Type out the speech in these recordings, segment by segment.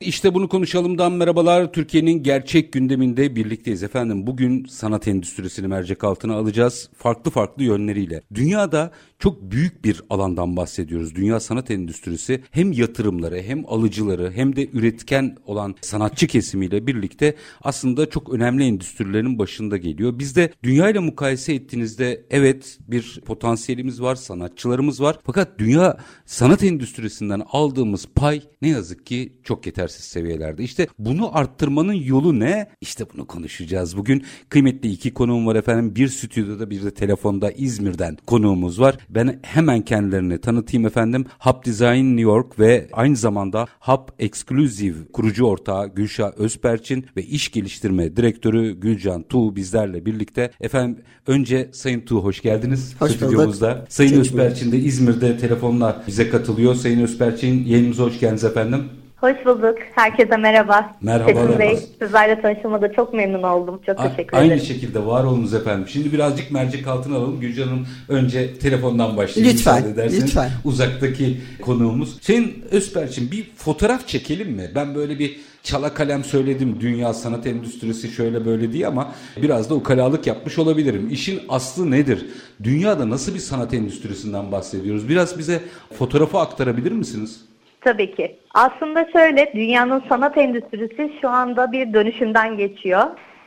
İşte bunu konuşalımdan merhabalar. Türkiye'nin gerçek gündeminde birlikteyiz efendim. Bugün sanat endüstrisini mercek altına alacağız. Farklı farklı yönleriyle. Dünyada çok büyük bir alandan bahsediyoruz. Dünya sanat endüstrisi hem yatırımları hem alıcıları hem de üretken olan sanatçı kesimiyle birlikte aslında çok önemli endüstrilerin başında geliyor. Biz de dünya ile mukayese ettiğinizde evet bir potansiyelimiz var, sanatçılarımız var. Fakat dünya sanat endüstrisinden aldığımız pay ne yazık ki çok yetersiz seviyelerde. İşte bunu arttırmanın yolu ne? İşte bunu konuşacağız. Bugün kıymetli iki konuğum var efendim. Bir stüdyoda bir de telefonda İzmir'den konuğumuz var. Ben hemen kendilerini tanıtayım efendim. Hub Design New York ve aynı zamanda Hub Exclusive kurucu ortağı Gülşah Özperçin ve iş geliştirme direktörü Gülcan Tuğ bizlerle birlikte. Efendim önce Sayın Tuğ hoş geldiniz hoş stüdyomuzda. Bulduk. Sayın Özperçin de İzmir'de telefonla bize katılıyor. Sayın Özperçin yayınımıza hoş geldiniz efendim. Hoş bulduk. Herkese merhaba. Merhaba. Çetin Bey, sizlerle tanıştığıma çok memnun oldum. Çok A- teşekkür Aynı ederim. şekilde var olunuz efendim. Şimdi birazcık mercek altına alalım. Gülcan Hanım önce telefondan başlayalım. Lütfen, lütfen. Uzaktaki konuğumuz. Sayın Özperçin bir fotoğraf çekelim mi? Ben böyle bir çala kalem söyledim. Dünya sanat endüstrisi şöyle böyle diye ama biraz da ukalalık yapmış olabilirim. İşin aslı nedir? Dünyada nasıl bir sanat endüstrisinden bahsediyoruz? Biraz bize fotoğrafı aktarabilir misiniz? Tabii ki. Aslında şöyle, dünyanın sanat endüstrisi şu anda bir dönüşümden geçiyor.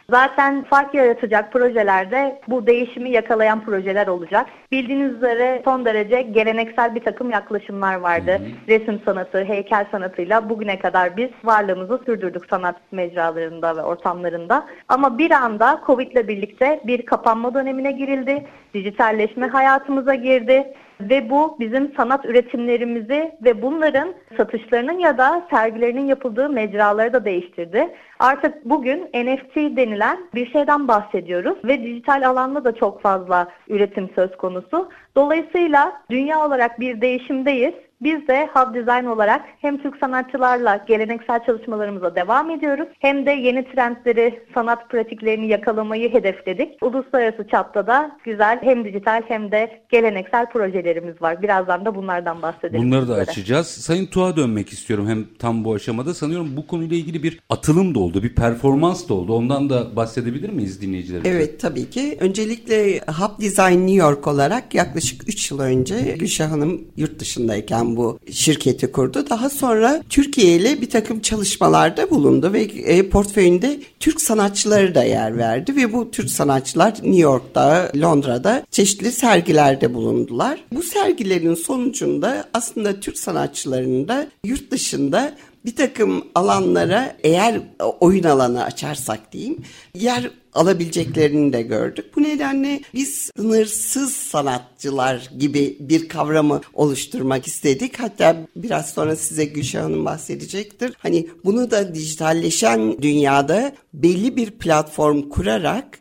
Zaten fark yaratacak projelerde bu değişimi yakalayan projeler olacak. Bildiğiniz üzere son derece geleneksel bir takım yaklaşımlar vardı. Resim sanatı, heykel sanatıyla bugüne kadar biz varlığımızı sürdürdük sanat mecralarında ve ortamlarında. Ama bir anda Covid ile birlikte bir kapanma dönemine girildi. Dijitalleşme hayatımıza girdi. Ve bu bizim sanat üretimlerimizi ve bunların satışlarının ya da sergilerinin yapıldığı mecraları da değiştirdi. Artık bugün NFT denilen bir şeyden bahsediyoruz ve dijital alanda da çok fazla üretim söz konusu. Dolayısıyla dünya olarak bir değişimdeyiz. Biz de Hub Design olarak hem Türk sanatçılarla geleneksel çalışmalarımıza devam ediyoruz hem de yeni trendleri, sanat pratiklerini yakalamayı hedefledik. Uluslararası çapta da güzel hem dijital hem de geleneksel projelerimiz var. Birazdan da bunlardan bahsedelim. Bunları da sizlere. açacağız. Sayın Tuğ'a dönmek istiyorum hem tam bu aşamada. Sanıyorum bu konuyla ilgili bir atılım da oldu, bir performans da oldu. Ondan da bahsedebilir miyiz dinleyicilerimize? Evet tabii ki. Öncelikle Hub Design New York olarak yaklaşık 3 yıl önce Gülşah Hanım yurt dışındayken bu şirketi kurdu. Daha sonra Türkiye ile bir takım çalışmalarda bulundu ve e, portföyünde Türk sanatçıları da yer verdi ve bu Türk sanatçılar New York'ta, Londra'da çeşitli sergilerde bulundular. Bu sergilerin sonucunda aslında Türk sanatçılarının da yurt dışında bir takım alanlara eğer oyun alanı açarsak diyeyim yer alabileceklerini de gördük. Bu nedenle biz sınırsız sanatçılar gibi bir kavramı oluşturmak istedik. Hatta biraz sonra size Gülşah Hanım bahsedecektir. Hani bunu da dijitalleşen dünyada belli bir platform kurarak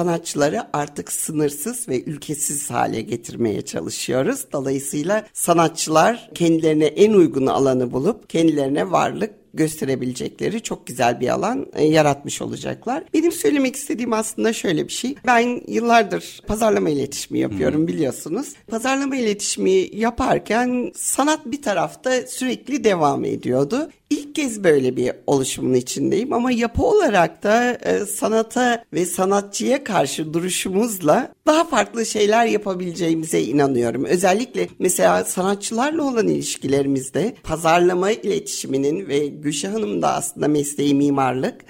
sanatçıları artık sınırsız ve ülkesiz hale getirmeye çalışıyoruz. Dolayısıyla sanatçılar kendilerine en uygun alanı bulup kendilerine varlık gösterebilecekleri çok güzel bir alan e, yaratmış olacaklar. Benim söylemek istediğim aslında şöyle bir şey. Ben yıllardır pazarlama iletişimi yapıyorum biliyorsunuz. Pazarlama iletişimi yaparken sanat bir tarafta sürekli devam ediyordu. İlk kez böyle bir oluşumun içindeyim ama yapı olarak da e, sanata ve sanatçıya karşı duruşumuzla daha farklı şeyler yapabileceğimize inanıyorum. Özellikle mesela sanatçılarla olan ilişkilerimizde pazarlama iletişiminin ve Gülşah Hanım da aslında mesleği mimarlık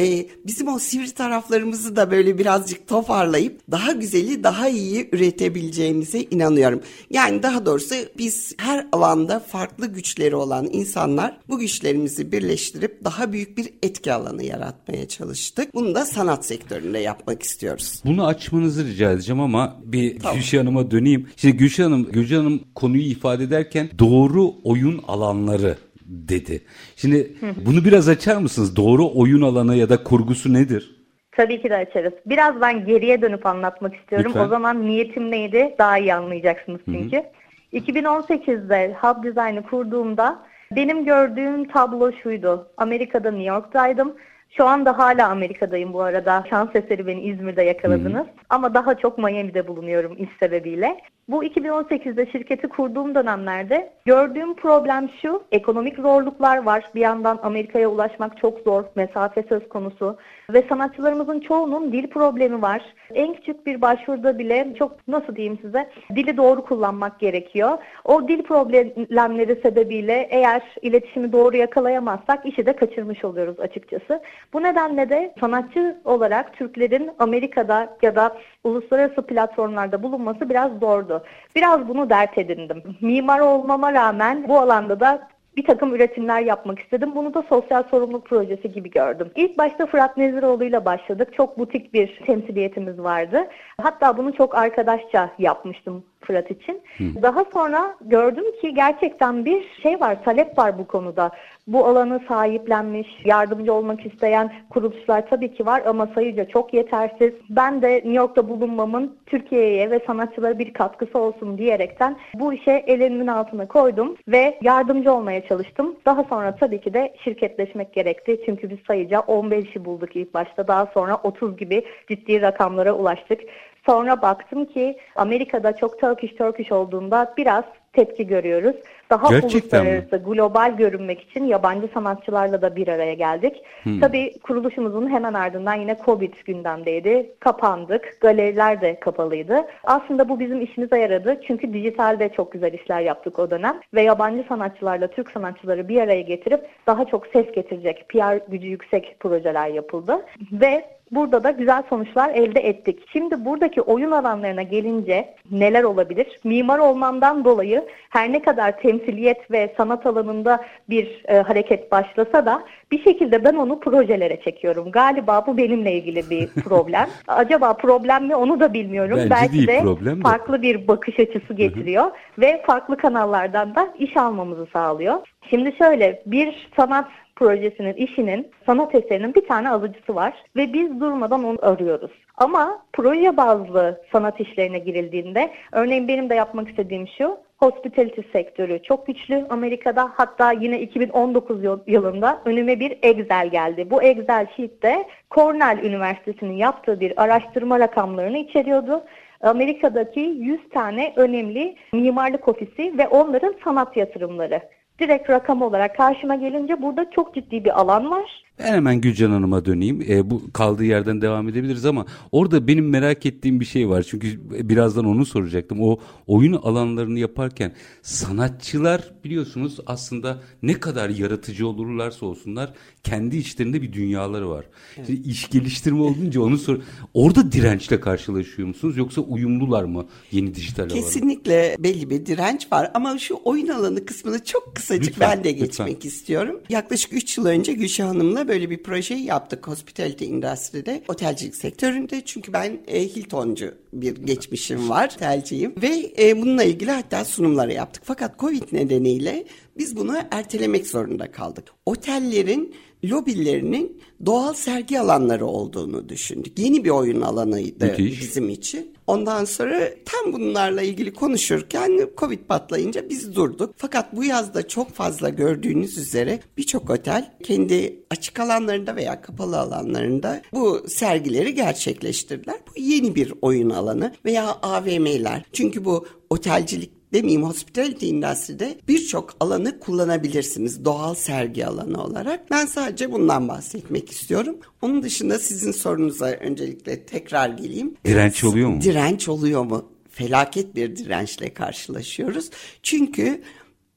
e, bizim o sivri taraflarımızı da böyle birazcık toparlayıp daha güzeli daha iyi üretebileceğimize inanıyorum. Yani daha doğrusu biz her alanda farklı güçleri olan insanlar bu güçlerimizi birleştirip daha büyük bir etki alanı yaratmaya çalıştık. Bunu da sanat sektöründe yapmak istiyoruz. Bunu açmanızı rica edeceğim ama bir Tamam. Gülşah Hanım'a döneyim. Şimdi Gülşah Hanım, Gülşah Hanım konuyu ifade ederken doğru oyun alanları dedi. Şimdi bunu biraz açar mısınız? Doğru oyun alanı ya da kurgusu nedir? Tabii ki de açarız. Biraz ben geriye dönüp anlatmak istiyorum. Lütfen. O zaman niyetim neydi daha iyi anlayacaksınız çünkü. Hı hı. 2018'de Hub Design'ı kurduğumda benim gördüğüm tablo şuydu. Amerika'da New York'taydım. Şu anda hala Amerika'dayım bu arada. Şans eseri beni İzmir'de yakaladınız. Hı hı. Ama daha çok Miami'de bulunuyorum iş sebebiyle. Bu 2018'de şirketi kurduğum dönemlerde gördüğüm problem şu. Ekonomik zorluklar var. Bir yandan Amerika'ya ulaşmak çok zor. Mesafe söz konusu. Ve sanatçılarımızın çoğunun dil problemi var. En küçük bir başvuruda bile çok nasıl diyeyim size dili doğru kullanmak gerekiyor. O dil problemleri sebebiyle eğer iletişimi doğru yakalayamazsak işi de kaçırmış oluyoruz açıkçası. Bu nedenle de sanatçı olarak Türklerin Amerika'da ya da uluslararası platformlarda bulunması biraz zordu. Biraz bunu dert edindim. Mimar olmama rağmen bu alanda da bir takım üretimler yapmak istedim. Bunu da sosyal sorumluluk projesi gibi gördüm. İlk başta Fırat Neziroğlu ile başladık. Çok butik bir temsiliyetimiz vardı. Hatta bunu çok arkadaşça yapmıştım Fırat için. Hı. Daha sonra gördüm ki gerçekten bir şey var, talep var bu konuda. Bu alanı sahiplenmiş, yardımcı olmak isteyen kuruluşlar tabii ki var ama sayıca çok yetersiz. Ben de New York'ta bulunmamın Türkiye'ye ve sanatçılara bir katkısı olsun diyerekten bu işe elimin altına koydum ve yardımcı olmaya çalıştım. Daha sonra tabii ki de şirketleşmek gerekti. Çünkü biz sayıca 15'i bulduk ilk başta. Daha sonra 30 gibi ciddi rakamlara ulaştık. Sonra baktım ki Amerika'da çok Turkish Turkish olduğunda biraz tepki görüyoruz. Daha Gerçekten uluslararası, mi? global görünmek için yabancı sanatçılarla da bir araya geldik. Hmm. Tabii kuruluşumuzun hemen ardından yine Covid gündemdeydi. Kapandık. Galeriler de kapalıydı. Aslında bu bizim işimize yaradı. Çünkü dijitalde çok güzel işler yaptık o dönem. Ve yabancı sanatçılarla Türk sanatçıları bir araya getirip daha çok ses getirecek, PR gücü yüksek projeler yapıldı. Ve Burada da güzel sonuçlar elde ettik. Şimdi buradaki oyun alanlarına gelince neler olabilir? Mimar olmamdan dolayı her ne kadar temsiliyet ve sanat alanında bir e, hareket başlasa da bir şekilde ben onu projelere çekiyorum. Galiba bu benimle ilgili bir problem. Acaba problem mi onu da bilmiyorum. Bence Belki de problem farklı bir bakış açısı getiriyor ve farklı kanallardan da iş almamızı sağlıyor. Şimdi şöyle bir sanat projesinin, işinin, sanat eserinin bir tane alıcısı var ve biz durmadan onu arıyoruz. Ama proje bazlı sanat işlerine girildiğinde, örneğin benim de yapmak istediğim şu, hospitality sektörü çok güçlü Amerika'da. Hatta yine 2019 yılında önüme bir Excel geldi. Bu Excel sheet'te Cornell Üniversitesi'nin yaptığı bir araştırma rakamlarını içeriyordu. Amerika'daki 100 tane önemli mimarlık ofisi ve onların sanat yatırımları direkt rakam olarak karşıma gelince burada çok ciddi bir alan var. Ben hemen Gülcan Hanım'a döneyim. E, bu kaldığı yerden devam edebiliriz ama orada benim merak ettiğim bir şey var. Çünkü birazdan onu soracaktım. O oyun alanlarını yaparken sanatçılar biliyorsunuz aslında ne kadar yaratıcı olurlarsa olsunlar kendi içlerinde bir dünyaları var. Evet. İşte iş geliştirme olunca onu sor. Orada dirençle karşılaşıyor musunuz yoksa uyumlular mı yeni dijital alana? Kesinlikle belli bir direnç var ama şu oyun alanı kısmını çok kısacık lütfen, ben de geçmek lütfen. istiyorum. Yaklaşık 3 yıl önce Gülşah Hanım'la böyle bir projeyi yaptık hospitality industry'de, otelcilik sektöründe. Çünkü ben e, Hiltoncu bir geçmişim var, otelciyim. Ve e, bununla ilgili hatta sunumları yaptık. Fakat Covid nedeniyle biz bunu ertelemek zorunda kaldık. Otellerin lobilerinin doğal sergi alanları olduğunu düşündük. Yeni bir oyun alanıydı Müthiş. bizim için. Ondan sonra tam bunlarla ilgili konuşurken Covid patlayınca biz durduk. Fakat bu yazda çok fazla gördüğünüz üzere birçok otel kendi açık alanlarında veya kapalı alanlarında bu sergileri gerçekleştirdiler. Bu yeni bir oyun alanı veya AVM'ler. Çünkü bu otelcilik demeyeyim hospitality industry'de birçok alanı kullanabilirsiniz doğal sergi alanı olarak. Ben sadece bundan bahsetmek istiyorum. Onun dışında sizin sorunuza öncelikle tekrar geleyim. Direnç oluyor mu? Direnç oluyor mu? Felaket bir dirençle karşılaşıyoruz. Çünkü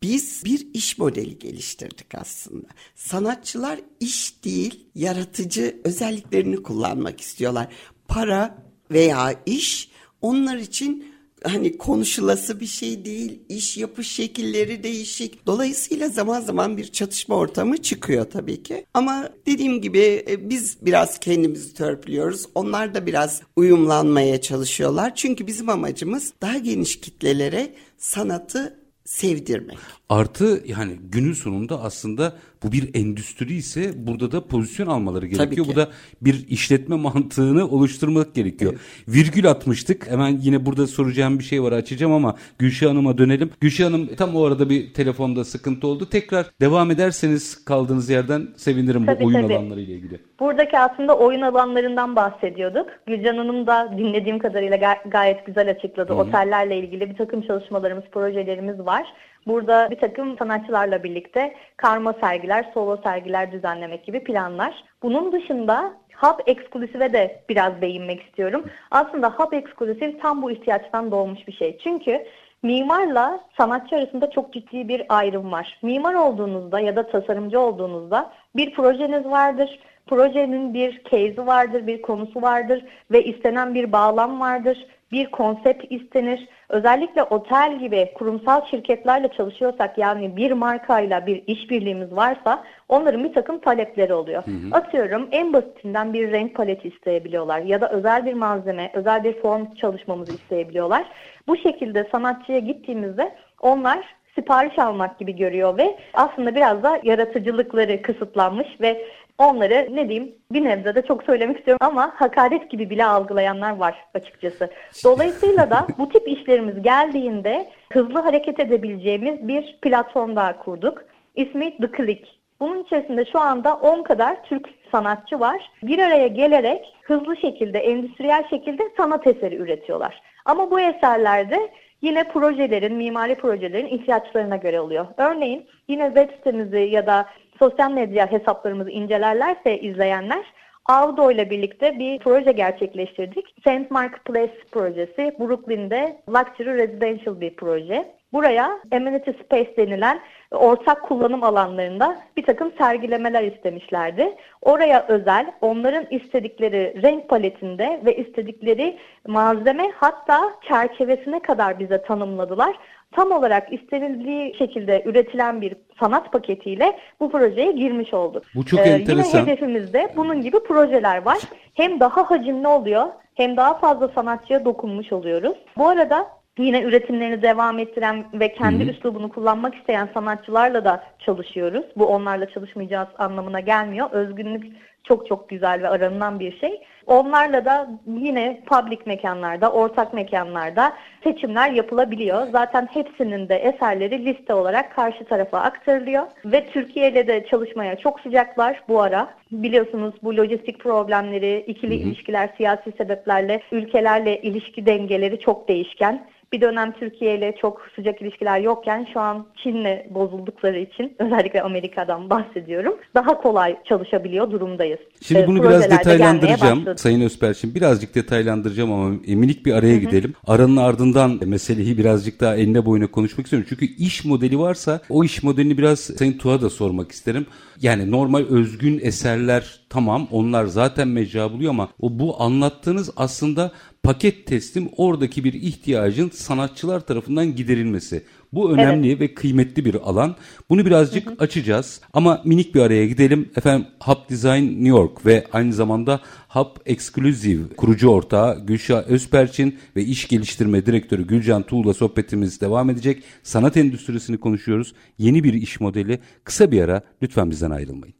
biz bir iş modeli geliştirdik aslında. Sanatçılar iş değil, yaratıcı özelliklerini kullanmak istiyorlar. Para veya iş onlar için hani konuşulası bir şey değil. İş yapış şekilleri değişik. Dolayısıyla zaman zaman bir çatışma ortamı çıkıyor tabii ki. Ama dediğim gibi e, biz biraz kendimizi törpülüyoruz. Onlar da biraz uyumlanmaya çalışıyorlar. Çünkü bizim amacımız daha geniş kitlelere sanatı sevdirmek. Artı yani günün sonunda aslında bu bir endüstri ise burada da pozisyon almaları gerekiyor. Bu da bir işletme mantığını oluşturmak gerekiyor. Evet. Virgül atmıştık. Hemen yine burada soracağım bir şey var açacağım ama Gülşah Hanım'a dönelim. Gülşah Hanım tam o arada bir telefonda sıkıntı oldu. Tekrar devam ederseniz kaldığınız yerden sevinirim tabii, bu oyun tabii. alanları ile ilgili. Buradaki aslında oyun alanlarından bahsediyorduk. Gülcan Hanım da dinlediğim kadarıyla gay- gayet güzel açıkladı. Hı-hı. Otellerle ilgili bir takım çalışmalarımız, projelerimiz var. Burada bir takım sanatçılarla birlikte karma sergiler, solo sergiler düzenlemek gibi planlar. Bunun dışında Hub Exclusive'e de biraz değinmek istiyorum. Aslında Hub Exclusive tam bu ihtiyaçtan doğmuş bir şey. Çünkü mimarla sanatçı arasında çok ciddi bir ayrım var. Mimar olduğunuzda ya da tasarımcı olduğunuzda bir projeniz vardır. Projenin bir case'i vardır, bir konusu vardır ve istenen bir bağlam vardır bir konsept istenir. Özellikle otel gibi kurumsal şirketlerle çalışıyorsak yani bir markayla bir işbirliğimiz varsa onların bir takım talepleri oluyor. Hı hı. Atıyorum en basitinden bir renk paleti isteyebiliyorlar ya da özel bir malzeme, özel bir form çalışmamızı isteyebiliyorlar. Bu şekilde sanatçıya gittiğimizde onlar sipariş almak gibi görüyor ve aslında biraz da yaratıcılıkları kısıtlanmış ve onları ne diyeyim bir nebze de çok söylemek istiyorum ama hakaret gibi bile algılayanlar var açıkçası. Dolayısıyla da bu tip işlerimiz geldiğinde hızlı hareket edebileceğimiz bir platform daha kurduk. İsmi The Click. Bunun içerisinde şu anda 10 kadar Türk sanatçı var. Bir araya gelerek hızlı şekilde, endüstriyel şekilde sanat eseri üretiyorlar. Ama bu eserlerde yine projelerin, mimari projelerin ihtiyaçlarına göre oluyor. Örneğin yine web sitemizi ya da sosyal medya hesaplarımızı incelerlerse izleyenler Avdo ile birlikte bir proje gerçekleştirdik. St. Mark Place projesi Brooklyn'de Luxury Residential bir proje. Buraya amenity space denilen ortak kullanım alanlarında bir takım sergilemeler istemişlerdi. Oraya özel onların istedikleri renk paletinde ve istedikleri malzeme hatta çerçevesine kadar bize tanımladılar tam olarak istenildiği şekilde üretilen bir sanat paketiyle bu projeye girmiş olduk. Bu çok ee, enteresan. Yine hedefimizde bunun gibi projeler var. Hem daha hacimli oluyor hem daha fazla sanatçıya dokunmuş oluyoruz. Bu arada yine üretimlerini devam ettiren ve kendi Hı-hı. üslubunu kullanmak isteyen sanatçılarla da çalışıyoruz. Bu onlarla çalışmayacağız anlamına gelmiyor. Özgünlük çok çok güzel ve aranılan bir şey. Onlarla da yine public mekanlarda, ortak mekanlarda seçimler yapılabiliyor. Zaten hepsinin de eserleri liste olarak karşı tarafa aktarılıyor ve Türkiye ile de çalışmaya çok sıcaklar bu ara. Biliyorsunuz bu lojistik problemleri, ikili hı hı. ilişkiler, siyasi sebeplerle ülkelerle ilişki dengeleri çok değişken bir dönem Türkiye ile çok sıcak ilişkiler yokken şu an Çin'le bozuldukları için özellikle Amerika'dan bahsediyorum. Daha kolay çalışabiliyor durumdayız. Şimdi ee, bunu biraz detaylandıracağım Sayın Özperçin. Birazcık detaylandıracağım ama minik bir araya Hı-hı. gidelim. Aranın ardından meseleyi birazcık daha eline boyuna konuşmak istiyorum. Çünkü iş modeli varsa o iş modelini biraz Sayın Tuğ'a da sormak isterim. Yani normal özgün eserler tamam onlar zaten mecra buluyor ama o bu anlattığınız aslında paket teslim oradaki bir ihtiyacın sanatçılar tarafından giderilmesi. Bu önemli evet. ve kıymetli bir alan. Bunu birazcık hı hı. açacağız ama minik bir araya gidelim. Efendim Hub Design New York ve aynı zamanda Hub Exclusive kurucu ortağı Gülşah Özperçin ve iş geliştirme direktörü Gülcan Tuğ'la sohbetimiz devam edecek. Sanat endüstrisini konuşuyoruz. Yeni bir iş modeli. Kısa bir ara lütfen bizden ayrılmayın.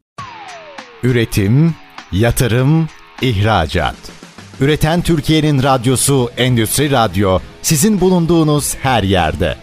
Üretim, yatırım, ihracat. Üreten Türkiye'nin radyosu Endüstri Radyo sizin bulunduğunuz her yerde.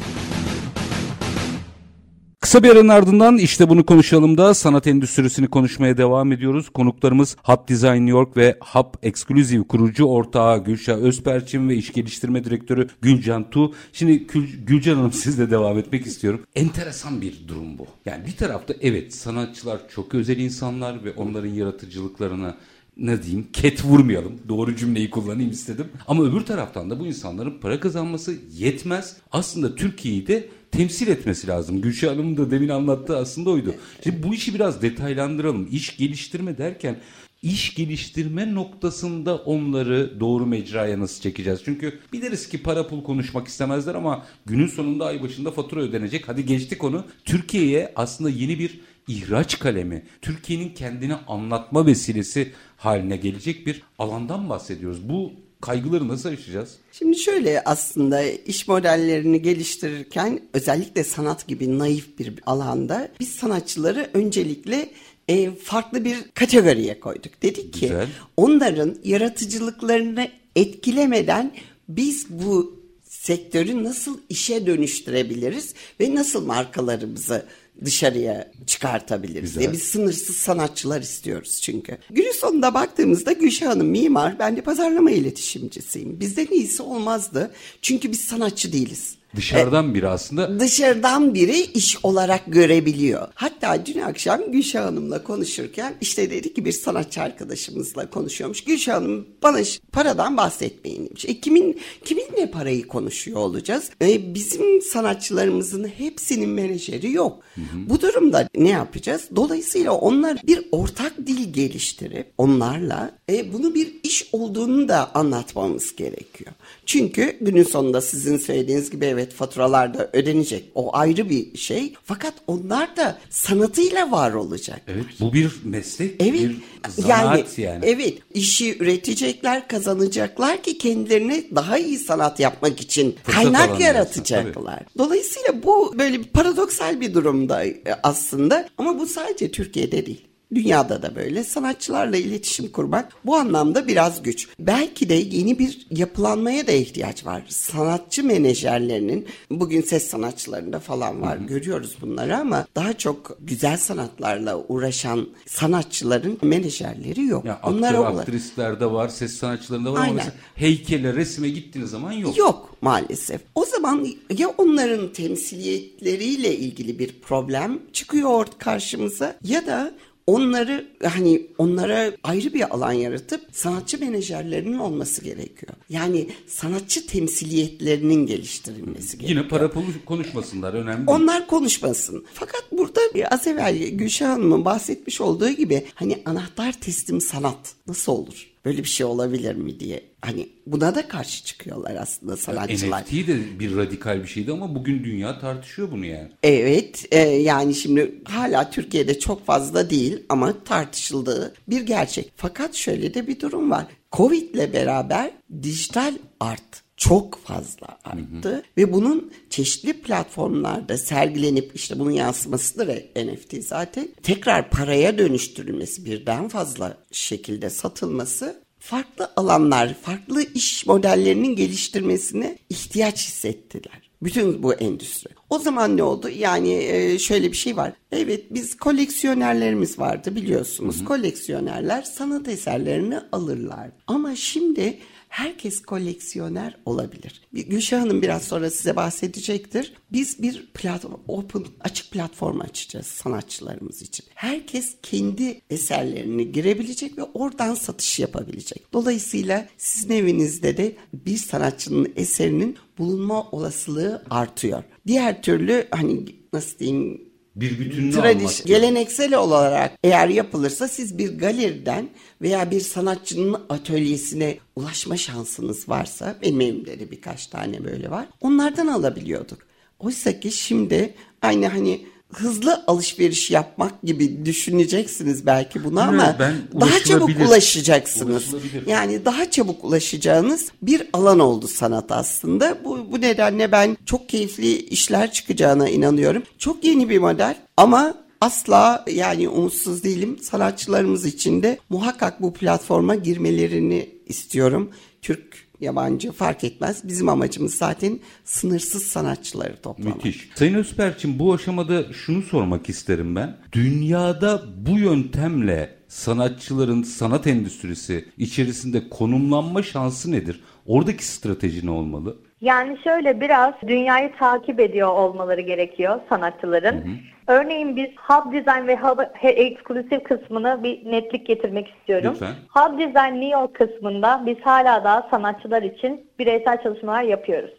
Kısa bir aranın ardından işte bunu konuşalım da sanat endüstrisini konuşmaya devam ediyoruz. Konuklarımız Hub Design New York ve Hub Exclusive kurucu ortağı Gülşah Özperçin ve iş geliştirme direktörü Gülcan Tu. Şimdi Gül, Gülcan Hanım sizle devam etmek istiyorum. Enteresan bir durum bu. Yani bir tarafta evet sanatçılar çok özel insanlar ve onların yaratıcılıklarına ne diyeyim ket vurmayalım. Doğru cümleyi kullanayım istedim. Ama öbür taraftan da bu insanların para kazanması yetmez. Aslında Türkiye'yi de temsil etmesi lazım. Gülşah Hanım'ın da demin anlattığı aslında oydu. Şimdi bu işi biraz detaylandıralım. İş geliştirme derken iş geliştirme noktasında onları doğru mecraya nasıl çekeceğiz? Çünkü biliriz ki para pul konuşmak istemezler ama günün sonunda ay başında fatura ödenecek. Hadi geçtik onu. Türkiye'ye aslında yeni bir ihraç kalemi, Türkiye'nin kendini anlatma vesilesi haline gelecek bir alandan bahsediyoruz. Bu kaygıları nasıl aşacağız? Şimdi şöyle aslında iş modellerini geliştirirken özellikle sanat gibi naif bir alanda biz sanatçıları öncelikle e, farklı bir kategoriye koyduk. Dedik ki Güzel. onların yaratıcılıklarını etkilemeden biz bu sektörü nasıl işe dönüştürebiliriz ve nasıl markalarımızı dışarıya çıkartabiliriz Güzel. diye biz sınırsız sanatçılar istiyoruz çünkü. Günün sonunda baktığımızda Gülşah Hanım mimar, ben de pazarlama iletişimcisiyim. Bizden iyisi olmazdı çünkü biz sanatçı değiliz. Dışarıdan biri aslında Dışarıdan biri iş olarak görebiliyor. Hatta dün akşam Gülşah Hanım'la konuşurken işte dedi ki bir sanatçı arkadaşımızla konuşuyormuş. Gülşah Hanım bana paradan bahsetmeyin demiş. E kimin kiminle parayı konuşuyor olacağız? E bizim sanatçılarımızın hepsinin menajeri yok. Bu durumda ne yapacağız? Dolayısıyla onlar bir ortak dil geliştirip onlarla e, bunu bir iş olduğunu da anlatmamız gerekiyor. Çünkü günün sonunda sizin söylediğiniz gibi evet faturalar da ödenecek. O ayrı bir şey. Fakat onlar da sanatıyla var olacak. evet bu bir meslek, Evet. bir zanaat yani. Evet. işi üretecekler, kazanacaklar ki kendilerine daha iyi sanat yapmak için Fırsat kaynak yaratacaklar. Dolayısıyla bu böyle bir paradoksal bir durumda e, aslında ama bu sadece Türkiye'de değil. Dünyada da böyle sanatçılarla iletişim kurmak bu anlamda biraz güç. Belki de yeni bir yapılanmaya da ihtiyaç var. Sanatçı menajerlerinin bugün ses sanatçılarında falan var görüyoruz bunları ama daha çok güzel sanatlarla uğraşan sanatçıların menajerleri yok. Ya aktör, Onlara aktrislerde var, ses sanatçılarında var ama Aynen. mesela heykele, resme gittiğiniz zaman yok. Yok maalesef. O zaman ya onların temsiliyetleriyle ilgili bir problem çıkıyor karşımıza ya da onları hani onlara ayrı bir alan yaratıp sanatçı menajerlerinin olması gerekiyor. Yani sanatçı temsiliyetlerinin geliştirilmesi gerekiyor. Yine para konuşmasınlar önemli. Onlar konuşmasın. Fakat burada az evvel Gülşah Hanım'ın bahsetmiş olduğu gibi hani anahtar teslim sanat nasıl olur? Böyle bir şey olabilir mi diye. Hani buna da karşı çıkıyorlar aslında sanatçılar. NFT de bir radikal bir şeydi ama bugün dünya tartışıyor bunu yani. Evet e, yani şimdi hala Türkiye'de çok fazla değil ama tartışıldığı bir gerçek. Fakat şöyle de bir durum var. Covid ile beraber dijital art çok fazla arttı ve bunun çeşitli platformlarda sergilenip işte bunun yansımasıdır NFT zaten tekrar paraya dönüştürülmesi birden fazla şekilde satılması farklı alanlar, farklı iş modellerinin geliştirmesine ihtiyaç hissettiler. Bütün bu endüstri. O zaman ne oldu? Yani e, şöyle bir şey var. Evet biz koleksiyonerlerimiz vardı biliyorsunuz. Koleksiyonerler sanat eserlerini alırlar. Ama şimdi herkes koleksiyoner olabilir. Gülşah Hanım biraz sonra size bahsedecektir. Biz bir platform, open, açık platform açacağız sanatçılarımız için. Herkes kendi eserlerini girebilecek ve oradan satış yapabilecek. Dolayısıyla sizin evinizde de bir sanatçının eserinin bulunma olasılığı artıyor. Diğer türlü hani nasıl diyeyim Bir bütününü Tradiş, geleneksel olarak eğer yapılırsa siz bir galeriden veya bir sanatçının atölyesine ulaşma şansınız varsa benim evimde de birkaç tane böyle var. Onlardan alabiliyorduk. Oysa ki şimdi aynı hani hızlı alışveriş yapmak gibi düşüneceksiniz belki bunu ama ben daha çabuk ulaşacaksınız. Yani daha çabuk ulaşacağınız bir alan oldu sanat aslında. Bu, bu nedenle ben çok keyifli işler çıkacağına inanıyorum. Çok yeni bir model ama asla yani umutsuz değilim. Sanatçılarımız için de muhakkak bu platforma girmelerini istiyorum. Türk, yabancı fark etmez. Bizim amacımız zaten sınırsız sanatçıları toplamak. Müthiş. Sayın Özperçin bu aşamada şunu sormak isterim ben. Dünyada bu yöntemle sanatçıların sanat endüstrisi içerisinde konumlanma şansı nedir? Oradaki strateji ne olmalı? Yani şöyle biraz dünyayı takip ediyor olmaları gerekiyor sanatçıların. Örneğin biz Hub Design ve Hub Exclusive kısmını bir netlik getirmek istiyorum. Lütfen. Hub Design New York kısmında biz hala daha sanatçılar için bireysel çalışmalar yapıyoruz.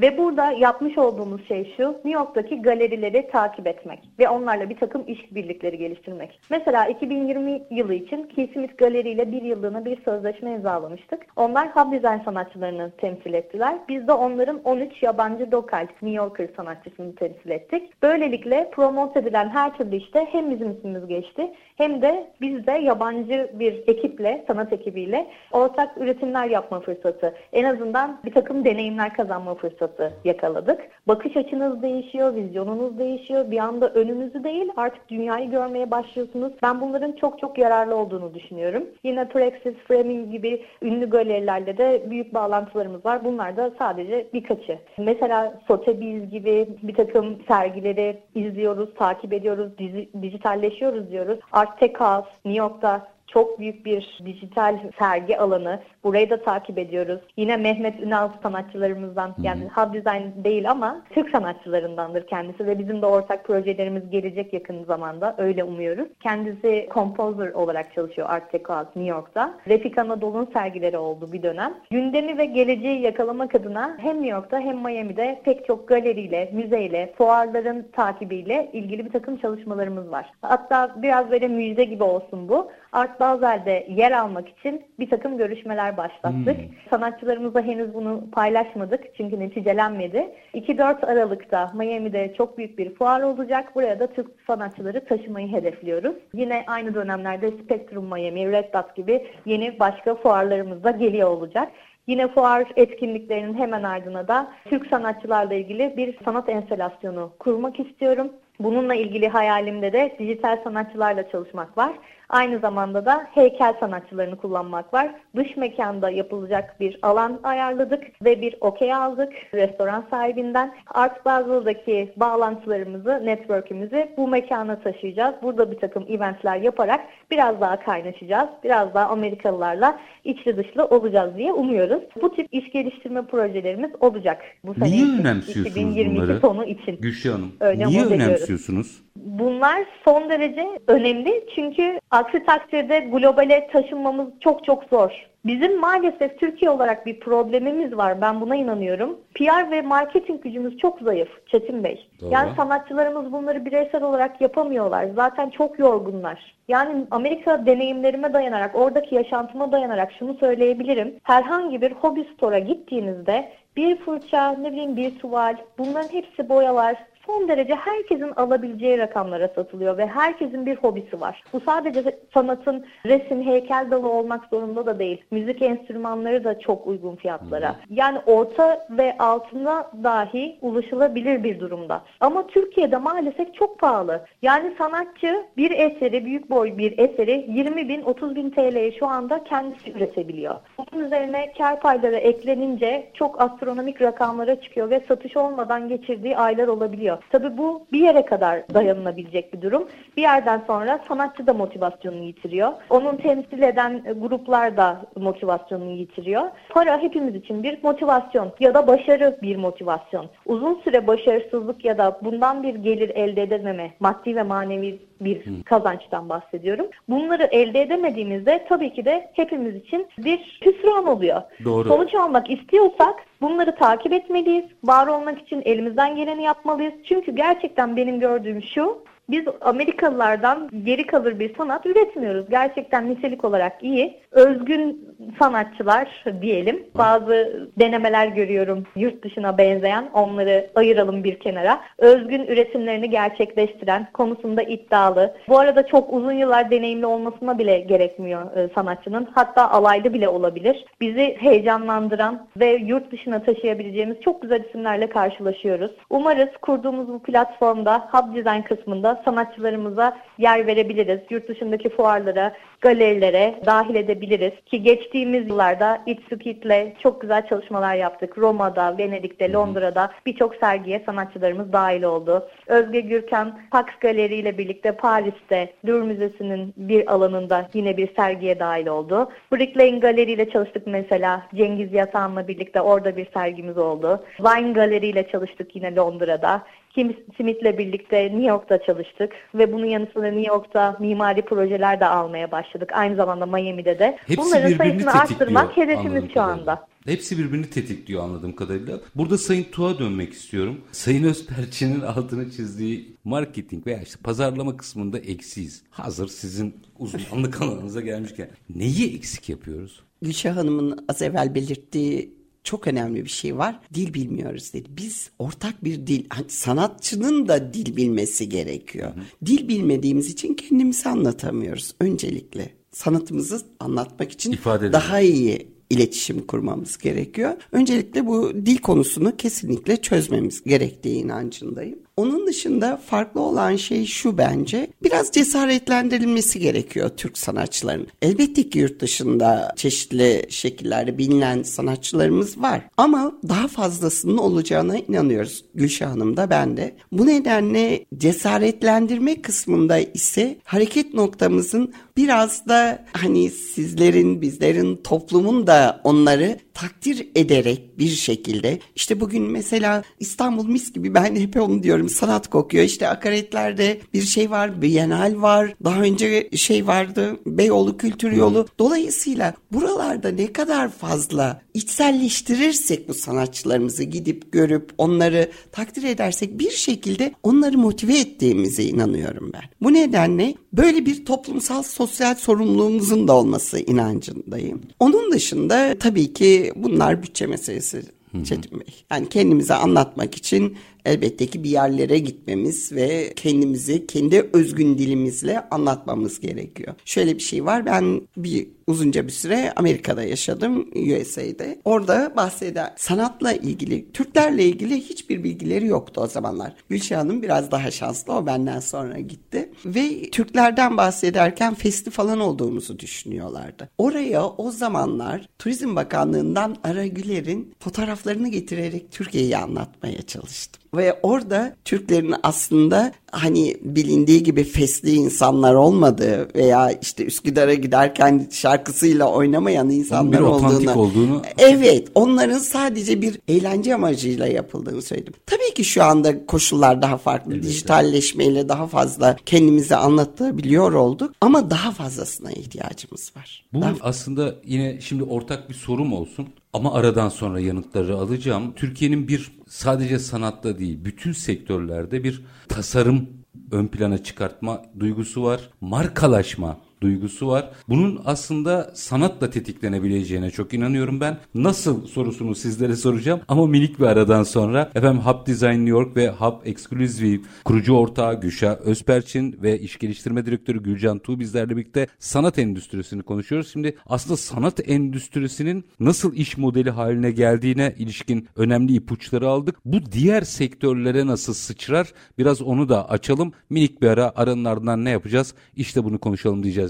Ve burada yapmış olduğumuz şey şu, New York'taki galerileri takip etmek ve onlarla bir takım işbirlikleri geliştirmek. Mesela 2020 yılı için Key Smith Galeri ile bir yıllığına bir sözleşme imzalamıştık. Onlar hub design sanatçılarını temsil ettiler. Biz de onların 13 yabancı lokal New Yorker sanatçısını temsil ettik. Böylelikle promote edilen her türlü işte hem bizim ismimiz geçti hem de biz de yabancı bir ekiple, sanat ekibiyle ortak üretimler yapma fırsatı, en azından bir takım deneyimler kazanma fırsatı yakaladık. Bakış açınız değişiyor, vizyonunuz değişiyor. Bir anda önünüzü değil artık dünyayı görmeye başlıyorsunuz. Ben bunların çok çok yararlı olduğunu düşünüyorum. Yine Praxis, Framing gibi ünlü galerilerle de büyük bağlantılarımız var. Bunlar da sadece birkaçı. Mesela Sotheby's gibi bir takım sergileri izliyoruz, takip ediyoruz, dijitalleşiyoruz diyoruz. Art Tech House, New York'ta çok büyük bir dijital sergi alanı. Burayı da takip ediyoruz. Yine Mehmet Ünal sanatçılarımızdan yani Hub Design değil ama Türk sanatçılarındandır kendisi ve bizim de ortak projelerimiz gelecek yakın zamanda öyle umuyoruz. Kendisi composer olarak çalışıyor Art Deco New York'ta. Refik Anadolu'nun sergileri oldu bir dönem. Gündemi ve geleceği yakalamak adına hem New York'ta hem Miami'de pek çok galeriyle, müzeyle, fuarların takibiyle ilgili bir takım çalışmalarımız var. Hatta biraz böyle müjde gibi olsun bu. Art Basel'de yer almak için bir takım görüşmeler başlattık. Hmm. Sanatçılarımızla henüz bunu paylaşmadık çünkü neticelenmedi. 2-4 Aralık'ta Miami'de çok büyük bir fuar olacak. Buraya da Türk sanatçıları taşımayı hedefliyoruz. Yine aynı dönemlerde Spectrum Miami, Red Dot gibi yeni başka fuarlarımız da geliyor olacak. Yine fuar etkinliklerinin hemen ardına da Türk sanatçılarla ilgili bir sanat enstalasyonu kurmak istiyorum. Bununla ilgili hayalimde de dijital sanatçılarla çalışmak var. Aynı zamanda da heykel sanatçılarını kullanmak var. Dış mekanda yapılacak bir alan ayarladık ve bir okey aldık restoran sahibinden. Art Basel'daki bağlantılarımızı, network'ümüzü bu mekana taşıyacağız. Burada bir takım eventler yaparak biraz daha kaynaşacağız. Biraz daha Amerikalılarla içli dışlı olacağız diye umuyoruz. Bu tip iş geliştirme projelerimiz olacak bu sene Niye önemsiyorsunuz 2022 bunları? sonu için. Gülşah Hanım, Öyle niye önemsiyorsunuz? Bunlar son derece önemli çünkü aksi takdirde globale taşınmamız çok çok zor. Bizim maalesef Türkiye olarak bir problemimiz var. Ben buna inanıyorum. PR ve marketing gücümüz çok zayıf Çetin Bey. Doğru. Yani sanatçılarımız bunları bireysel olarak yapamıyorlar. Zaten çok yorgunlar. Yani Amerika deneyimlerime dayanarak, oradaki yaşantıma dayanarak şunu söyleyebilirim. Herhangi bir hobi store'a gittiğinizde bir fırça, ne bileyim bir tuval, bunların hepsi boyalar, son derece herkesin alabileceği rakamlara satılıyor ve herkesin bir hobisi var. Bu sadece sanatın resim, heykel dalı olmak zorunda da değil. Müzik enstrümanları da çok uygun fiyatlara. Yani orta ve altına dahi ulaşılabilir bir durumda. Ama Türkiye'de maalesef çok pahalı. Yani sanatçı bir eseri, büyük boy bir eseri 20 bin, 30 bin TL'ye şu anda kendisi üretebiliyor. Bunun üzerine kar payları eklenince çok astronomik rakamlara çıkıyor ve satış olmadan geçirdiği aylar olabiliyor. Tabii bu bir yere kadar dayanılabilecek bir durum. Bir yerden sonra sanatçı da motivasyonunu yitiriyor. Onun temsil eden gruplar da motivasyonunu yitiriyor. Para hepimiz için bir motivasyon ya da başarı bir motivasyon. Uzun süre başarısızlık ya da bundan bir gelir elde edememe, maddi ve manevi bir kazançtan bahsediyorum. Bunları elde edemediğimizde tabii ki de hepimiz için bir hüsran oluyor. Doğru. Sonuç almak istiyorsak bunları takip etmeliyiz. Var olmak için elimizden geleni yapmalıyız. Çünkü gerçekten benim gördüğüm şu, biz Amerikalılardan geri kalır bir sanat üretmiyoruz. Gerçekten nitelik olarak iyi. Özgün sanatçılar diyelim. Bazı denemeler görüyorum yurt dışına benzeyen. Onları ayıralım bir kenara. Özgün üretimlerini gerçekleştiren, konusunda iddialı. Bu arada çok uzun yıllar deneyimli olmasına bile gerekmiyor e, sanatçının. Hatta alaylı bile olabilir. Bizi heyecanlandıran ve yurt dışına taşıyabileceğimiz çok güzel isimlerle karşılaşıyoruz. Umarız kurduğumuz bu platformda Hub Design kısmında sanatçılarımıza yer verebiliriz. Yurt dışındaki fuarlara, galerilere dahil edebiliriz. Ki geçtiğimiz yıllarda Itsuki'yle çok güzel çalışmalar yaptık. Roma'da, Venedik'te, Londra'da birçok sergiye sanatçılarımız dahil oldu. Özge Gürkan, Pax Galeri ile birlikte Paris'te Louvre Müzesi'nin bir alanında yine bir sergiye dahil oldu. Brick Lane Galeri ile çalıştık mesela. Cengiz Yatağan'la birlikte orada bir sergimiz oldu. Vine Galeri ile çalıştık yine Londra'da. Kim Smith'le birlikte New York'ta çalıştık ve bunun yanı sıra New York'ta mimari projeler de almaya başladık. Aynı zamanda Miami'de de. Hepsi Bunların sayısını arttırmak hedefimiz şu anda. Hepsi birbirini tetikliyor anladığım kadarıyla. Burada Sayın Tuğ'a dönmek istiyorum. Sayın Özperçin'in altını çizdiği marketing veya işte pazarlama kısmında eksiyiz. Hazır sizin uzmanlık alanınıza gelmişken neyi eksik yapıyoruz? Gülşah Hanım'ın az evvel belirttiği çok önemli bir şey var. Dil bilmiyoruz dedi. Biz ortak bir dil, hani sanatçının da dil bilmesi gerekiyor. Hı. Dil bilmediğimiz için kendimizi anlatamıyoruz öncelikle. Sanatımızı anlatmak için İfade daha iyi iletişim kurmamız gerekiyor. Öncelikle bu dil konusunu kesinlikle çözmemiz gerektiği inancındayım. Onun dışında farklı olan şey şu bence. Biraz cesaretlendirilmesi gerekiyor Türk sanatçıların. Elbette ki yurt dışında çeşitli şekillerde bilinen sanatçılarımız var. Ama daha fazlasının olacağına inanıyoruz. Gülşah Hanım da ben de. Bu nedenle cesaretlendirme kısmında ise hareket noktamızın biraz da hani sizlerin, bizlerin, toplumun da onları takdir ederek bir şekilde işte bugün mesela İstanbul mis gibi ben hep onu diyorum sanat kokuyor. İşte akaretlerde bir şey var, Bienal var. Daha önce şey vardı, Beyoğlu Kültür Yolu. Dolayısıyla buralarda ne kadar fazla içselleştirirsek bu sanatçılarımızı gidip görüp onları takdir edersek bir şekilde onları motive ettiğimize inanıyorum ben. Bu nedenle böyle bir toplumsal sosyal sorumluluğumuzun da olması inancındayım. Onun dışında tabii ki bunlar bütçe meselesi Çetin Bey. Yani kendimize anlatmak için elbette ki bir yerlere gitmemiz ve kendimizi kendi özgün dilimizle anlatmamız gerekiyor. Şöyle bir şey var ben bir uzunca bir süre Amerika'da yaşadım USA'de. Orada bahseder sanatla ilgili Türklerle ilgili hiçbir bilgileri yoktu o zamanlar. Gülşah Hanım biraz daha şanslı o benden sonra gitti. Ve Türklerden bahsederken festi falan olduğumuzu düşünüyorlardı. Oraya o zamanlar Turizm Bakanlığı'ndan Ara Güler'in fotoğraflarını getirerek Türkiye'yi anlatmaya çalıştım. Ve orada Türklerin aslında hani bilindiği gibi fesli insanlar olmadığı veya işte Üsküdar'a giderken şarkısıyla oynamayan insanlar olduğunu, olduğunu. Evet, onların sadece bir eğlence amacıyla yapıldığını söyledim. Tabii ki şu anda koşullar daha farklı. Evet. Dijitalleşmeyle daha fazla kendimizi anlatabiliyor olduk ama daha fazlasına ihtiyacımız var. Bu daha... aslında yine şimdi ortak bir sorum olsun. Ama aradan sonra yanıtları alacağım. Türkiye'nin bir sadece sanatta değil bütün sektörlerde bir tasarım ön plana çıkartma duygusu var. Markalaşma duygusu var. Bunun aslında sanatla tetiklenebileceğine çok inanıyorum ben. Nasıl sorusunu sizlere soracağım ama minik bir aradan sonra efendim Hub Design New York ve Hub Exclusive kurucu ortağı Gülşah Özperçin ve iş geliştirme direktörü Gülcan Tuğ bizlerle birlikte sanat endüstrisini konuşuyoruz. Şimdi aslında sanat endüstrisinin nasıl iş modeli haline geldiğine ilişkin önemli ipuçları aldık. Bu diğer sektörlere nasıl sıçrar? Biraz onu da açalım. Minik bir ara aranın ardından ne yapacağız? İşte bunu konuşalım diyeceğiz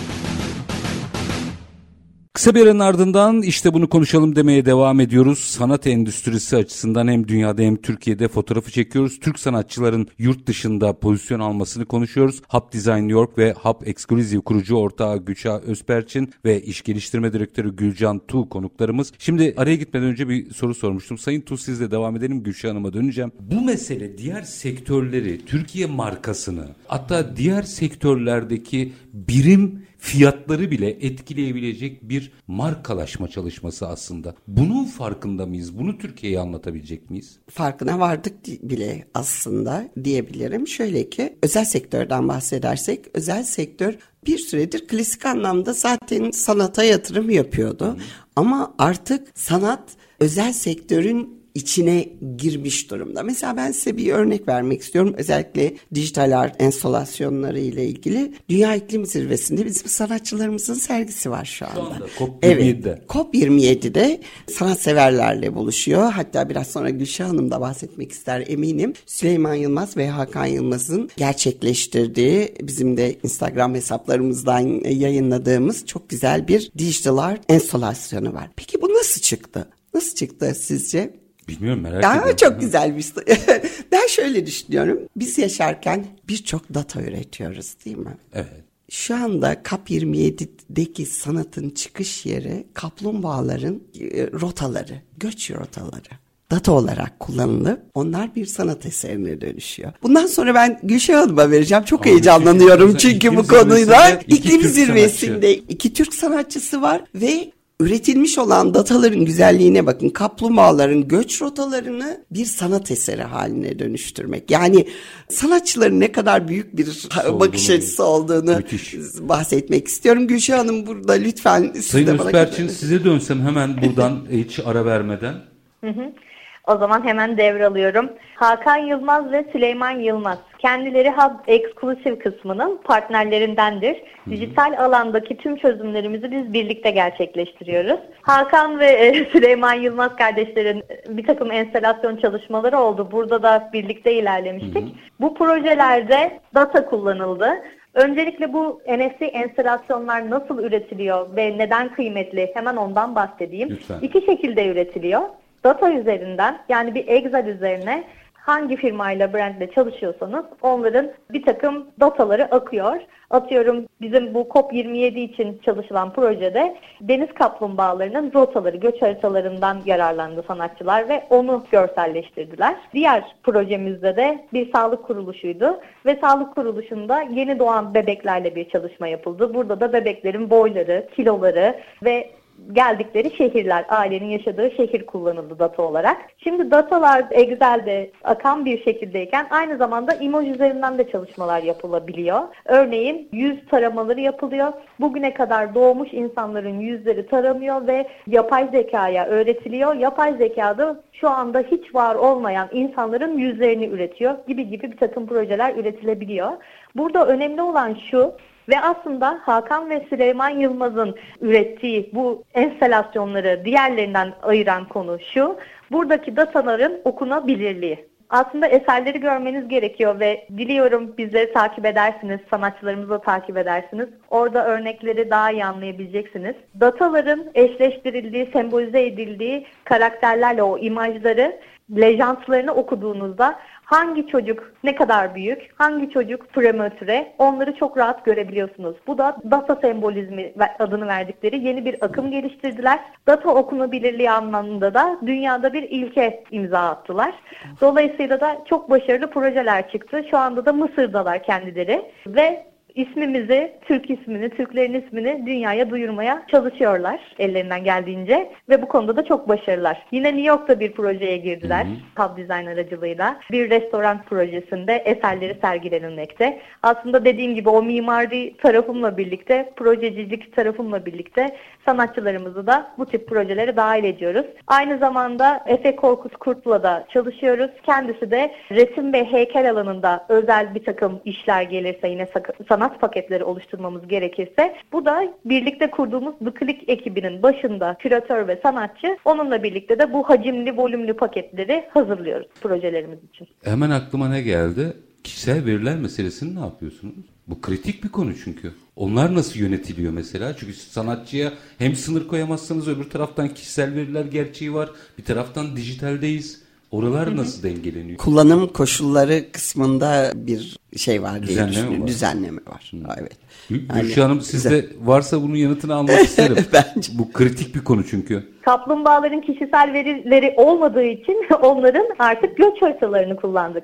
Kısa bir aranın ardından işte bunu konuşalım demeye devam ediyoruz. Sanat endüstrisi açısından hem dünyada hem Türkiye'de fotoğrafı çekiyoruz. Türk sanatçıların yurt dışında pozisyon almasını konuşuyoruz. Hub Design New York ve Hub Exclusive kurucu ortağı Gülşah Özperçin ve iş geliştirme direktörü Gülcan Tu konuklarımız. Şimdi araya gitmeden önce bir soru sormuştum. Sayın Tu sizle devam edelim Gülşah Hanım'a döneceğim. Bu mesele diğer sektörleri, Türkiye markasını hatta diğer sektörlerdeki birim fiyatları bile etkileyebilecek bir markalaşma çalışması aslında. Bunun farkında mıyız? Bunu Türkiye'ye anlatabilecek miyiz? Farkına vardık bile aslında diyebilirim. Şöyle ki özel sektörden bahsedersek özel sektör bir süredir klasik anlamda zaten sanata yatırım yapıyordu. Hı. Ama artık sanat özel sektörün içine girmiş durumda. Mesela ben size bir örnek vermek istiyorum. Özellikle dijital art enstalasyonları ile ilgili Dünya İklim Zirvesi'nde bizim sanatçılarımızın sergisi var şu anda. Şu anda COP27'de. Evet, COP27'de sanatseverlerle buluşuyor. Hatta biraz sonra Gülşah Hanım da bahsetmek ister eminim. Süleyman Yılmaz ve Hakan Yılmaz'ın gerçekleştirdiği bizim de Instagram hesaplarımızdan yayınladığımız çok güzel bir dijital art enstalasyonu var. Peki bu nasıl çıktı? Nasıl çıktı sizce? Bilmiyorum merak ya, ediyorum. Çok güzel bir Ben şöyle düşünüyorum. Biz yaşarken birçok data üretiyoruz değil mi? Evet. Şu anda KAP 27'deki sanatın çıkış yeri kaplumbağaların e, rotaları, göç rotaları data olarak kullanılıp onlar bir sanat eserine dönüşüyor. Bundan sonra ben Gülşah Hanım'a vereceğim. Çok Abi, heyecanlanıyorum çünkü çünkü bu konuyla. iklim zirvesinde iki Türk sanatçısı var ve üretilmiş olan dataların güzelliğine bakın. Kaplumbağaların göç rotalarını bir sanat eseri haline dönüştürmek. Yani sanatçıların ne kadar büyük bir bakış açısı olduğunu Müthiş. bahsetmek istiyorum. Gülşah Hanım burada lütfen siz Sayın bırakın. size dönsem hemen buradan hiç ara vermeden. O zaman hemen devralıyorum. Hakan Yılmaz ve Süleyman Yılmaz. Kendileri Hub Exclusive kısmının partnerlerindendir. Dijital alandaki tüm çözümlerimizi biz birlikte gerçekleştiriyoruz. Hakan ve e, Süleyman Yılmaz kardeşlerin bir takım enstalasyon çalışmaları oldu. Burada da birlikte ilerlemiştik. Bu projelerde data kullanıldı. Öncelikle bu NFC enstalasyonlar nasıl üretiliyor ve neden kıymetli hemen ondan bahsedeyim. Lütfen. İki şekilde üretiliyor. Data üzerinden yani bir Excel üzerine hangi firmayla brandle çalışıyorsanız onların bir takım dataları akıyor. Atıyorum bizim bu COP27 için çalışılan projede deniz kaplumbağalarının rotaları, göç haritalarından yararlandı sanatçılar ve onu görselleştirdiler. Diğer projemizde de bir sağlık kuruluşuydu ve sağlık kuruluşunda yeni doğan bebeklerle bir çalışma yapıldı. Burada da bebeklerin boyları, kiloları ve geldikleri şehirler, ailenin yaşadığı şehir kullanıldı data olarak. Şimdi datalar Excel'de akan bir şekildeyken aynı zamanda imaj üzerinden de çalışmalar yapılabiliyor. Örneğin yüz taramaları yapılıyor. Bugüne kadar doğmuş insanların yüzleri taranıyor ve yapay zekaya öğretiliyor. Yapay zekada şu anda hiç var olmayan insanların yüzlerini üretiyor gibi gibi bir takım projeler üretilebiliyor. Burada önemli olan şu, ve aslında Hakan ve Süleyman Yılmaz'ın ürettiği bu enstalasyonları diğerlerinden ayıran konu şu. Buradaki dataların okunabilirliği. Aslında eserleri görmeniz gerekiyor ve diliyorum bizleri takip edersiniz, sanatçılarımızı takip edersiniz. Orada örnekleri daha iyi anlayabileceksiniz. Dataların eşleştirildiği, sembolize edildiği karakterlerle o imajları, lejantlarını okuduğunuzda hangi çocuk ne kadar büyük, hangi çocuk prematüre onları çok rahat görebiliyorsunuz. Bu da data sembolizmi adını verdikleri yeni bir akım geliştirdiler. Data okunabilirliği anlamında da dünyada bir ilke imza attılar. Dolayısıyla da çok başarılı projeler çıktı. Şu anda da Mısır'dalar kendileri ve ismimizi, Türk ismini, Türklerin ismini dünyaya duyurmaya çalışıyorlar ellerinden geldiğince ve bu konuda da çok başarılılar. Yine New York'ta bir projeye girdiler Hub Design aracılığıyla. Bir restoran projesinde eserleri sergilenilmekte. Aslında dediğim gibi o mimari tarafımla birlikte, projecilik tarafımla birlikte sanatçılarımızı da bu tip projelere dahil ediyoruz. Aynı zamanda Efe Korkut Kurt'la da çalışıyoruz. Kendisi de resim ve heykel alanında özel bir takım işler gelirse yine sanat sanat paketleri oluşturmamız gerekirse bu da birlikte kurduğumuz The Click ekibinin başında küratör ve sanatçı onunla birlikte de bu hacimli volümlü paketleri hazırlıyoruz projelerimiz için. Hemen aklıma ne geldi? Kişisel veriler meselesini ne yapıyorsunuz? Bu kritik bir konu çünkü. Onlar nasıl yönetiliyor mesela? Çünkü sanatçıya hem sınır koyamazsanız öbür taraftan kişisel veriler gerçeği var. Bir taraftan dijitaldeyiz. Oralar nasıl dengeleniyor? Kullanım koşulları kısmında bir şey var diye Düzenleme düşünüyorum. var. Düzenleme var. Evet. Gül- Gülşah Hanım sizde varsa bunun yanıtını almak isterim. Bence. Bu kritik bir konu çünkü. Kaplumbağaların kişisel verileri olmadığı için onların artık göç haritalarını kullandık.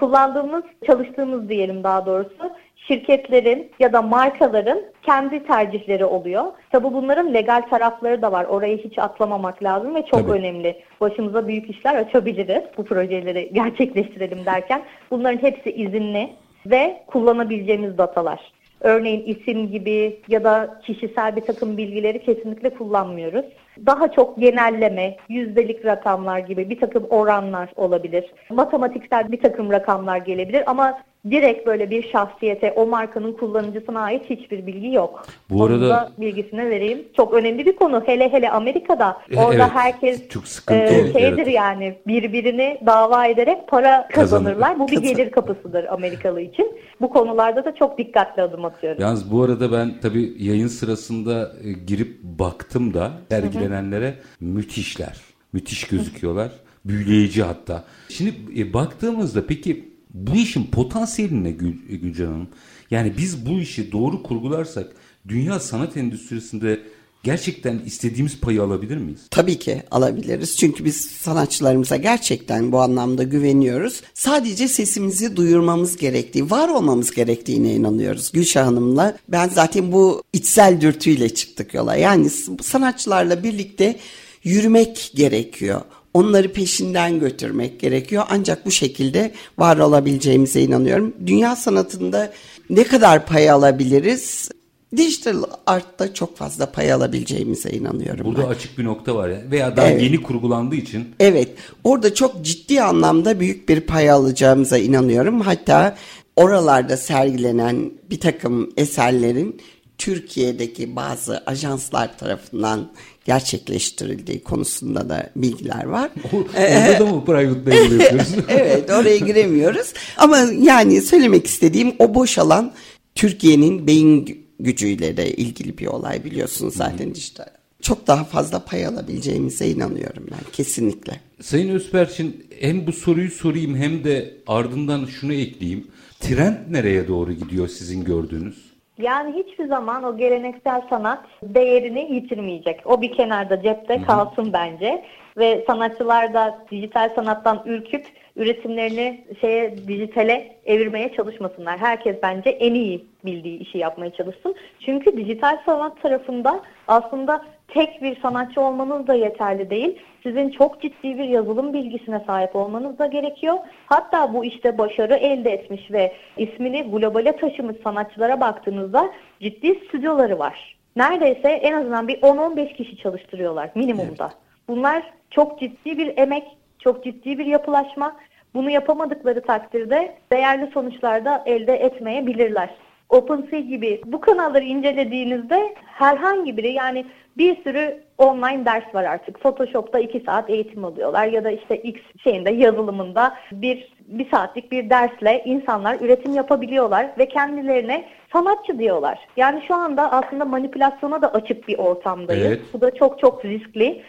Kullandığımız, çalıştığımız diyelim daha doğrusu şirketlerin ya da markaların kendi tercihleri oluyor. Tabi bunların legal tarafları da var. Orayı hiç atlamamak lazım ve çok Tabii. önemli. Başımıza büyük işler açabiliriz bu projeleri gerçekleştirelim derken. Bunların hepsi izinli ve kullanabileceğimiz datalar. Örneğin isim gibi ya da kişisel bir takım bilgileri kesinlikle kullanmıyoruz. Daha çok genelleme, yüzdelik rakamlar gibi bir takım oranlar olabilir. Matematiksel bir takım rakamlar gelebilir ama direkt böyle bir şahsiyete, o markanın kullanıcısına ait hiçbir bilgi yok. Bu Onun arada- da bilgisini vereyim. Çok önemli bir konu. Hele hele Amerika'da. Orada evet. herkes Çok sıkıntı e, şeydir evet. yani birbirini dava ederek para Kazanır. kazanırlar. Bu bir gelir kapısıdır Amerikalı için. Bu konularda da çok dikkatli adım atıyoruz. Yalnız bu arada ben tabii yayın sırasında e, girip baktım da sergilenenlere müthişler. Müthiş gözüküyorlar. Büyüleyici hatta. Şimdi e, baktığımızda peki Bu işin potansiyeli ne Gül, Gülcan Hanım? Yani biz bu işi doğru kurgularsak dünya sanat endüstrisinde gerçekten istediğimiz payı alabilir miyiz? Tabii ki alabiliriz. Çünkü biz sanatçılarımıza gerçekten bu anlamda güveniyoruz. Sadece sesimizi duyurmamız gerektiği, var olmamız gerektiğine inanıyoruz. Gülşah Hanım'la ben zaten bu içsel dürtüyle çıktık yola. Yani sanatçılarla birlikte yürümek gerekiyor. Onları peşinden götürmek gerekiyor. Ancak bu şekilde var olabileceğimize inanıyorum. Dünya sanatında ne kadar pay alabiliriz? Dijital artta çok fazla pay alabileceğimize inanıyorum. Burada ben. açık bir nokta var ya. Veya daha Evet. yeni kurgulandığı için Evet, orada çok ciddi anlamda büyük bir pay alacağımıza inanıyorum. Hatta oralarda sergilenen bir takım eserlerin Türkiye'deki bazı ajanslar tarafından gerçekleştirildiği konusunda da bilgiler var. orada da mı private label yapıyoruz? evet oraya giremiyoruz. Ama yani söylemek istediğim o boş alan Türkiye'nin beyin gücüyle de ilgili bir olay biliyorsunuz zaten işte. Çok daha fazla pay alabileceğimize inanıyorum ben kesinlikle. Sayın Özperçin hem bu soruyu sorayım hem de ardından şunu ekleyeyim. Trend nereye doğru gidiyor sizin gördüğünüz? Yani hiçbir zaman o geleneksel sanat değerini yitirmeyecek. O bir kenarda cepte kalsın bence. Ve sanatçılar da dijital sanattan ürküp üretimlerini şeye dijitale evirmeye çalışmasınlar. Herkes bence en iyi bildiği işi yapmaya çalışsın. Çünkü dijital sanat tarafında aslında tek bir sanatçı olmanız da yeterli değil. Sizin çok ciddi bir yazılım bilgisine sahip olmanız da gerekiyor. Hatta bu işte başarı elde etmiş ve ismini globale taşımış sanatçılara baktığınızda ciddi stüdyoları var. Neredeyse en azından bir 10-15 kişi çalıştırıyorlar minimumda. Bunlar çok ciddi bir emek, çok ciddi bir yapılaşma. Bunu yapamadıkları takdirde değerli sonuçlar da elde etmeyebilirler. OpenSea gibi bu kanalları incelediğinizde herhangi biri yani bir sürü online ders var artık. Photoshop'ta 2 saat eğitim alıyorlar ya da işte X şeyinde yazılımında bir bir saatlik bir dersle insanlar üretim yapabiliyorlar ve kendilerine sanatçı diyorlar. Yani şu anda aslında manipülasyona da açık bir ortamdayız. Evet. Bu da çok çok riskli.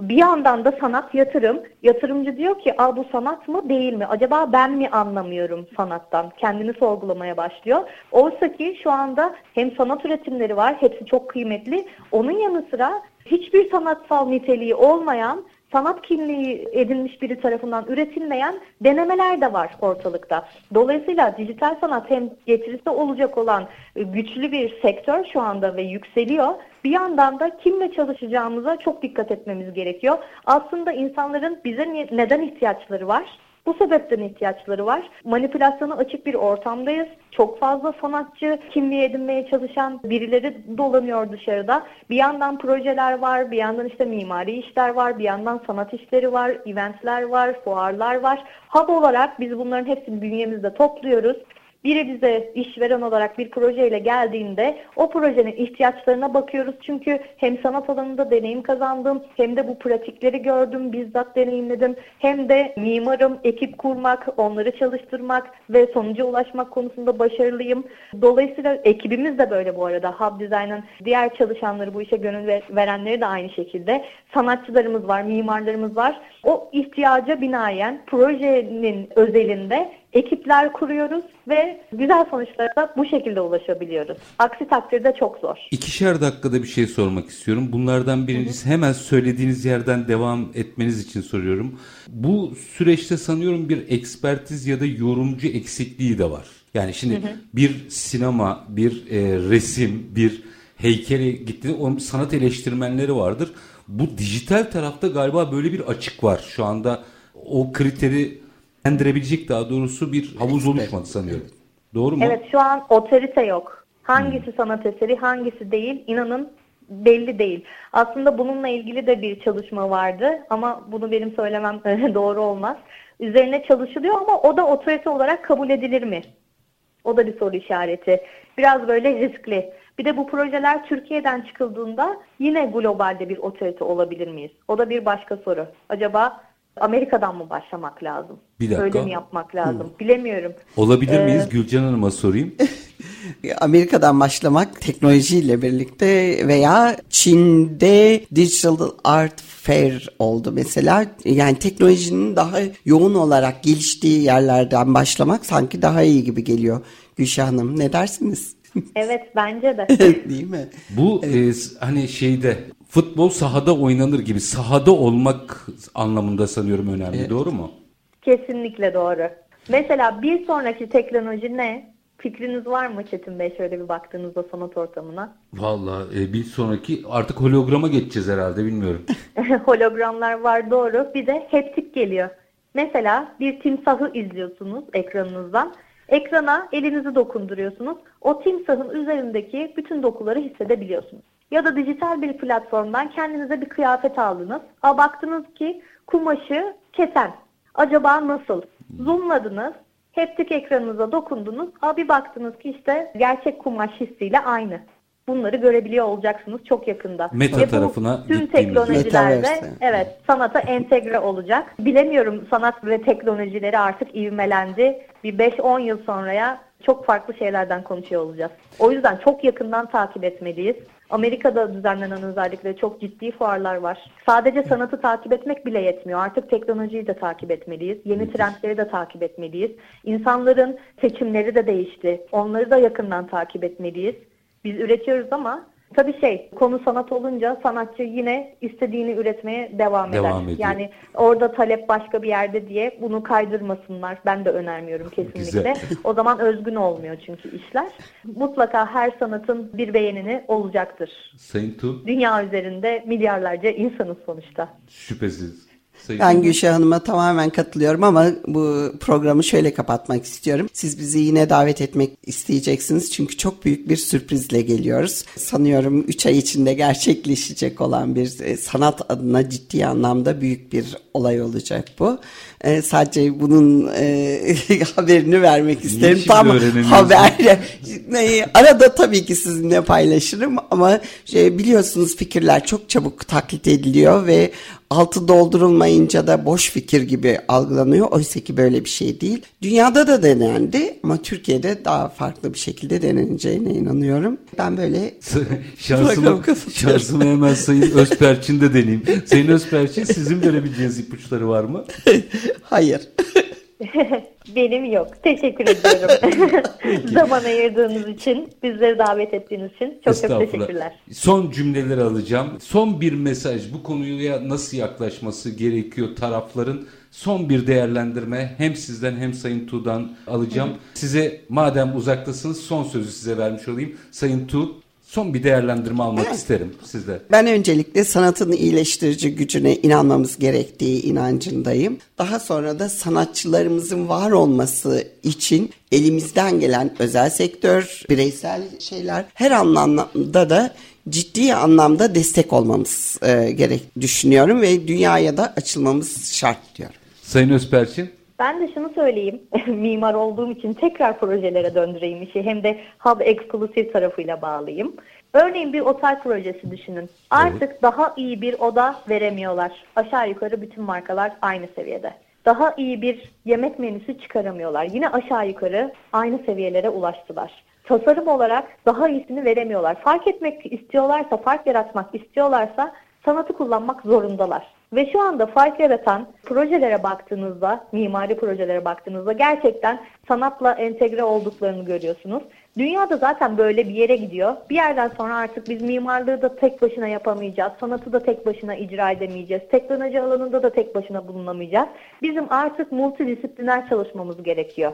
Bir yandan da sanat yatırım. Yatırımcı diyor ki Aa, bu sanat mı değil mi? Acaba ben mi anlamıyorum sanattan? Kendini sorgulamaya başlıyor. Oysa ki şu anda hem sanat üretimleri var. Hepsi çok kıymetli. Onun yanı sıra hiçbir sanatsal niteliği olmayan sanat kimliği edinmiş biri tarafından üretilmeyen denemeler de var ortalıkta. Dolayısıyla dijital sanat hem getirisi olacak olan e, güçlü bir sektör şu anda ve yükseliyor. Bir yandan da kimle çalışacağımıza çok dikkat etmemiz gerekiyor. Aslında insanların bize neden ihtiyaçları var? Bu sebepten ihtiyaçları var. Manipülasyona açık bir ortamdayız. Çok fazla sanatçı kimliği edinmeye çalışan birileri dolanıyor dışarıda. Bir yandan projeler var, bir yandan işte mimari işler var, bir yandan sanat işleri var, eventler var, fuarlar var. Hub olarak biz bunların hepsini bünyemizde topluyoruz. Biri bize işveren olarak bir projeyle geldiğinde o projenin ihtiyaçlarına bakıyoruz. Çünkü hem sanat alanında deneyim kazandım hem de bu pratikleri gördüm, bizzat deneyimledim. Hem de mimarım, ekip kurmak, onları çalıştırmak ve sonuca ulaşmak konusunda başarılıyım. Dolayısıyla ekibimiz de böyle bu arada. Hub Design'ın diğer çalışanları bu işe gönül ve- verenleri de aynı şekilde. Sanatçılarımız var, mimarlarımız var. O ihtiyaca binaen projenin özelinde ekipler kuruyoruz ve güzel sonuçlara da bu şekilde ulaşabiliyoruz. Aksi takdirde çok zor. İkişer dakikada bir şey sormak istiyorum. Bunlardan birincisi hemen söylediğiniz yerden devam etmeniz için soruyorum. Bu süreçte sanıyorum bir ekspertiz ya da yorumcu eksikliği de var. Yani şimdi bir sinema, bir e, resim, bir heykele gitti, o sanat eleştirmenleri vardır. Bu dijital tarafta galiba böyle bir açık var. Şu anda o kriteri endirebilecek daha doğrusu bir havuz oluşmadı sanıyorum. Doğru mu? Evet şu an otorite yok. Hangisi sanat eseri hangisi değil inanın belli değil. Aslında bununla ilgili de bir çalışma vardı ama bunu benim söylemem doğru olmaz. Üzerine çalışılıyor ama o da otorite olarak kabul edilir mi? O da bir soru işareti. Biraz böyle riskli. Bir de bu projeler Türkiye'den çıkıldığında yine globalde bir otorite olabilir miyiz? O da bir başka soru. Acaba Amerika'dan mı başlamak lazım? Bir dakika. Öyle mi yapmak lazım? Bilemiyorum. Olabilir Ee, miyiz? Gülcan Hanım'a sorayım. Amerika'dan başlamak teknolojiyle birlikte veya Çin'de Digital Art Fair oldu mesela. Yani teknolojinin daha yoğun olarak geliştiği yerlerden başlamak sanki daha iyi gibi geliyor Gülşah Hanım. Ne dersiniz? Evet bence de. Değil mi? Bu e, hani şeyde futbol sahada oynanır gibi sahada olmak anlamında sanıyorum önemli. Doğru mu? Kesinlikle doğru. Mesela bir sonraki teknoloji ne? Fikriniz var mı Çetin Bey şöyle bir baktığınızda sanat ortamına? Vallahi e, bir sonraki artık holograma geçeceğiz herhalde bilmiyorum. Hologramlar var doğru. Bir de heptik geliyor. Mesela bir timsahı izliyorsunuz ekranınızdan. Ekrana elinizi dokunduruyorsunuz. O timsahın üzerindeki bütün dokuları hissedebiliyorsunuz. Ya da dijital bir platformdan kendinize bir kıyafet aldınız. A baktınız ki kumaşı kesen. Acaba nasıl? Zoomladınız. Heptik ekranınıza dokundunuz. A bir baktınız ki işte gerçek kumaş hissiyle aynı. Bunları görebiliyor olacaksınız çok yakında. Meta Ve tarafına tüm teknolojilerde evet sanata entegre olacak. Bilemiyorum sanat ve teknolojileri artık ivmelendi. Bir 5-10 yıl sonraya çok farklı şeylerden konuşuyor olacağız. O yüzden çok yakından takip etmeliyiz. Amerika'da düzenlenen özellikle çok ciddi fuarlar var. Sadece sanatı takip etmek bile yetmiyor. Artık teknolojiyi de takip etmeliyiz. Yeni trendleri de takip etmeliyiz. İnsanların seçimleri de değişti. Onları da yakından takip etmeliyiz. Biz üretiyoruz ama tabii şey konu sanat olunca sanatçı yine istediğini üretmeye devam, Devam eder. ediyor. Yani orada talep başka bir yerde diye bunu kaydırmasınlar. Ben de önermiyorum kesinlikle. Güzel. O zaman özgün olmuyor çünkü işler. Mutlaka her sanatın bir beğenini olacaktır. Sayın Tu Dünya üzerinde milyarlarca insanız sonuçta. şüphesiz. Sayın Ben Gülşah Hanım'a tamamen katılıyorum ama bu programı şöyle kapatmak istiyorum. Siz bizi yine davet etmek isteyeceksiniz çünkü çok büyük bir sürprizle geliyoruz. Sanıyorum 3 ay içinde gerçekleşecek olan bir e, sanat adına ciddi anlamda büyük bir olay olacak bu. E, sadece bunun e, haberini vermek isterim. Tam haber Arada tabii ki sizinle paylaşırım ama şey, biliyorsunuz fikirler çok çabuk taklit ediliyor ve altı doldurulmayınca da boş fikir gibi algılanıyor. Oysa ki böyle bir şey değil. Dünyada da denendi ama Türkiye'de daha farklı bir şekilde deneneceğine inanıyorum. Ben böyle şansımı, şansımı hemen Sayın Özperçin de deneyeyim. Sayın Özperçin sizin verebileceğiniz ipuçları var mı? hayır. Benim yok. Teşekkür ediyorum. Zaman ayırdığınız için, bizleri davet ettiğiniz için çok çok teşekkürler. Son cümleleri alacağım. Son bir mesaj bu konuya nasıl yaklaşması gerekiyor tarafların? Son bir değerlendirme hem sizden hem Sayın Tuğ'dan alacağım. Size madem uzaktasınız son sözü size vermiş olayım. Sayın Tu son bir değerlendirme almak isterim sizden. Ben öncelikle sanatın iyileştirici gücüne inanmamız gerektiği inancındayım. Daha sonra da sanatçılarımızın var olması için elimizden gelen özel sektör, bireysel şeyler her anlamda da ciddi anlamda destek olmamız e, gerek düşünüyorum ve dünyaya da açılmamız şart diyorum. Sayın Özperçin Ben de şunu söyleyeyim. Mimar olduğum için tekrar projelere döndüreyim işi. Hem de Hub Exclusive tarafıyla bağlayayım. Örneğin bir otel projesi düşünün. Artık daha iyi bir oda veremiyorlar. Aşağı yukarı bütün markalar aynı seviyede. Daha iyi bir yemek menüsü çıkaramıyorlar. Yine aşağı yukarı aynı seviyelere ulaştılar. Tasarım olarak daha iyisini veremiyorlar. Fark etmek istiyorlarsa, fark yaratmak istiyorlarsa sanatı kullanmak zorundalar. Ve şu anda fark yaratan projelere baktığınızda, mimari projelere baktığınızda gerçekten sanatla entegre olduklarını görüyorsunuz. Dünyada zaten böyle bir yere gidiyor. Bir yerden sonra artık biz mimarlığı da tek başına yapamayacağız. Sanatı da tek başına icra edemeyeceğiz. Teknoloji alanında da tek başına bulunamayacağız. Bizim artık multidisipliner çalışmamız gerekiyor.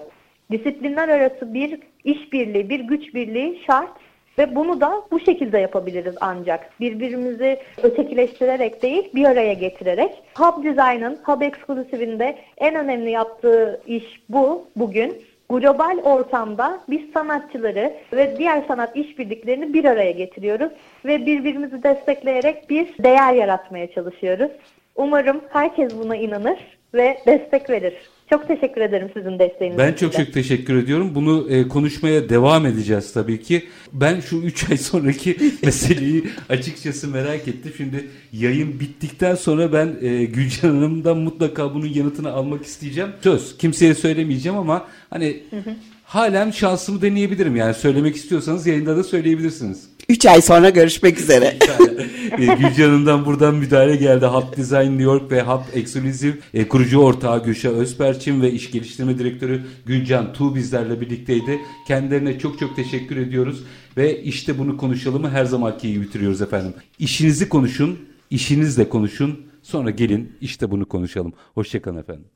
Disiplinler arası bir işbirliği, bir güç birliği şart ve bunu da bu şekilde yapabiliriz ancak. Birbirimizi ötekileştirerek değil, bir araya getirerek. Hub Design'ın, Hub Exclusive'in de en önemli yaptığı iş bu bugün. Global ortamda biz sanatçıları ve diğer sanat işbirliklerini bir araya getiriyoruz ve birbirimizi destekleyerek bir değer yaratmaya çalışıyoruz. Umarım herkes buna inanır ve destek verir. Çok teşekkür ederim sizin desteğiniz Ben için çok de. çok teşekkür ediyorum. Bunu e, konuşmaya devam edeceğiz tabii ki. Ben şu 3 ay sonraki meseleyi açıkçası merak ettim. Şimdi yayın bittikten sonra ben e, Gülcan Hanım'dan mutlaka bunun yanıtını almak isteyeceğim. Söz kimseye söylemeyeceğim ama hani halen şansımı deneyebilirim. Yani söylemek istiyorsanız yayında da söyleyebilirsiniz. 3 ay sonra görüşmek üzere. e, Gülcan Hanım'dan buradan müdahale geldi. Hub Design New York ve Hub Exclusive e, kurucu ortağı Gülşah Özperçin ve iş geliştirme direktörü Gülcan Tu bizlerle birlikteydi. Kendilerine çok çok teşekkür ediyoruz ve işte bunu konuşalımı her zamanki gibi bitiriyoruz efendim. İşinizi konuşun, işinizle konuşun. Sonra gelin işte bunu konuşalım. Hoşçakalın efendim.